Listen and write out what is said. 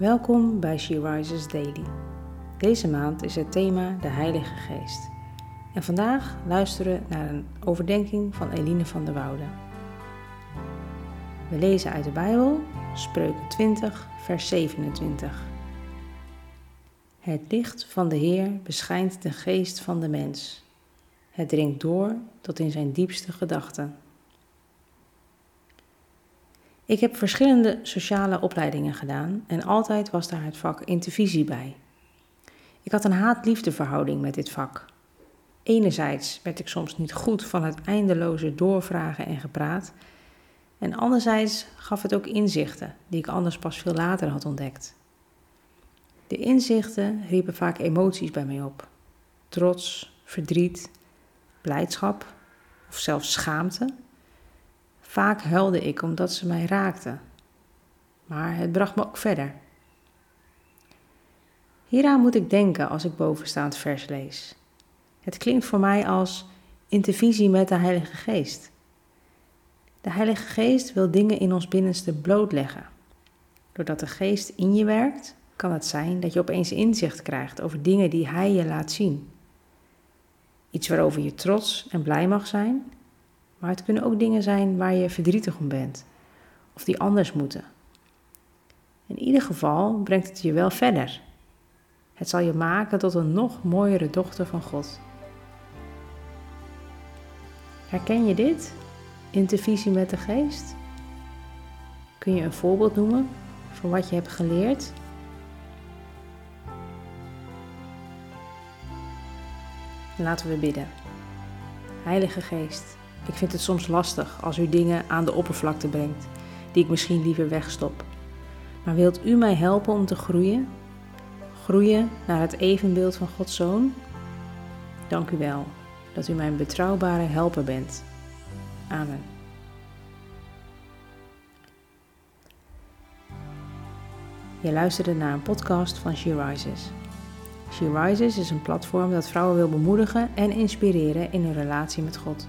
Welkom bij She Rises Daily. Deze maand is het thema de Heilige Geest. En vandaag luisteren naar een overdenking van Eline van der Woude. We lezen uit de Bijbel, Spreuken 20, vers 27. Het licht van de Heer beschijnt de geest van de mens. Het dringt door tot in zijn diepste gedachten. Ik heb verschillende sociale opleidingen gedaan en altijd was daar het vak intervisie bij. Ik had een haat-liefdeverhouding met dit vak. Enerzijds werd ik soms niet goed van het eindeloze doorvragen en gepraat, en anderzijds gaf het ook inzichten die ik anders pas veel later had ontdekt. De inzichten riepen vaak emoties bij mij op: trots, verdriet, blijdschap of zelfs schaamte. Vaak huilde ik omdat ze mij raakten, maar het bracht me ook verder. Hieraan moet ik denken als ik bovenstaand vers lees. Het klinkt voor mij als intervisie met de Heilige Geest. De Heilige Geest wil dingen in ons binnenste blootleggen. Doordat de Geest in je werkt, kan het zijn dat je opeens inzicht krijgt over dingen die Hij je laat zien. Iets waarover je trots en blij mag zijn, maar het kunnen ook dingen zijn waar je verdrietig om bent of die anders moeten. In ieder geval brengt het je wel verder. Het zal je maken tot een nog mooiere dochter van God. Herken je dit? Intervisie met de geest? Kun je een voorbeeld noemen van wat je hebt geleerd? Laten we bidden. Heilige Geest, ik vind het soms lastig als u dingen aan de oppervlakte brengt die ik misschien liever wegstop. Maar wilt u mij helpen om te groeien? Groeien naar het evenbeeld van Gods Zoon? Dank u wel dat u mijn betrouwbare helper bent. Amen. Je luisterde naar een podcast van She Rises. She Rises is een platform dat vrouwen wil bemoedigen en inspireren in hun relatie met God.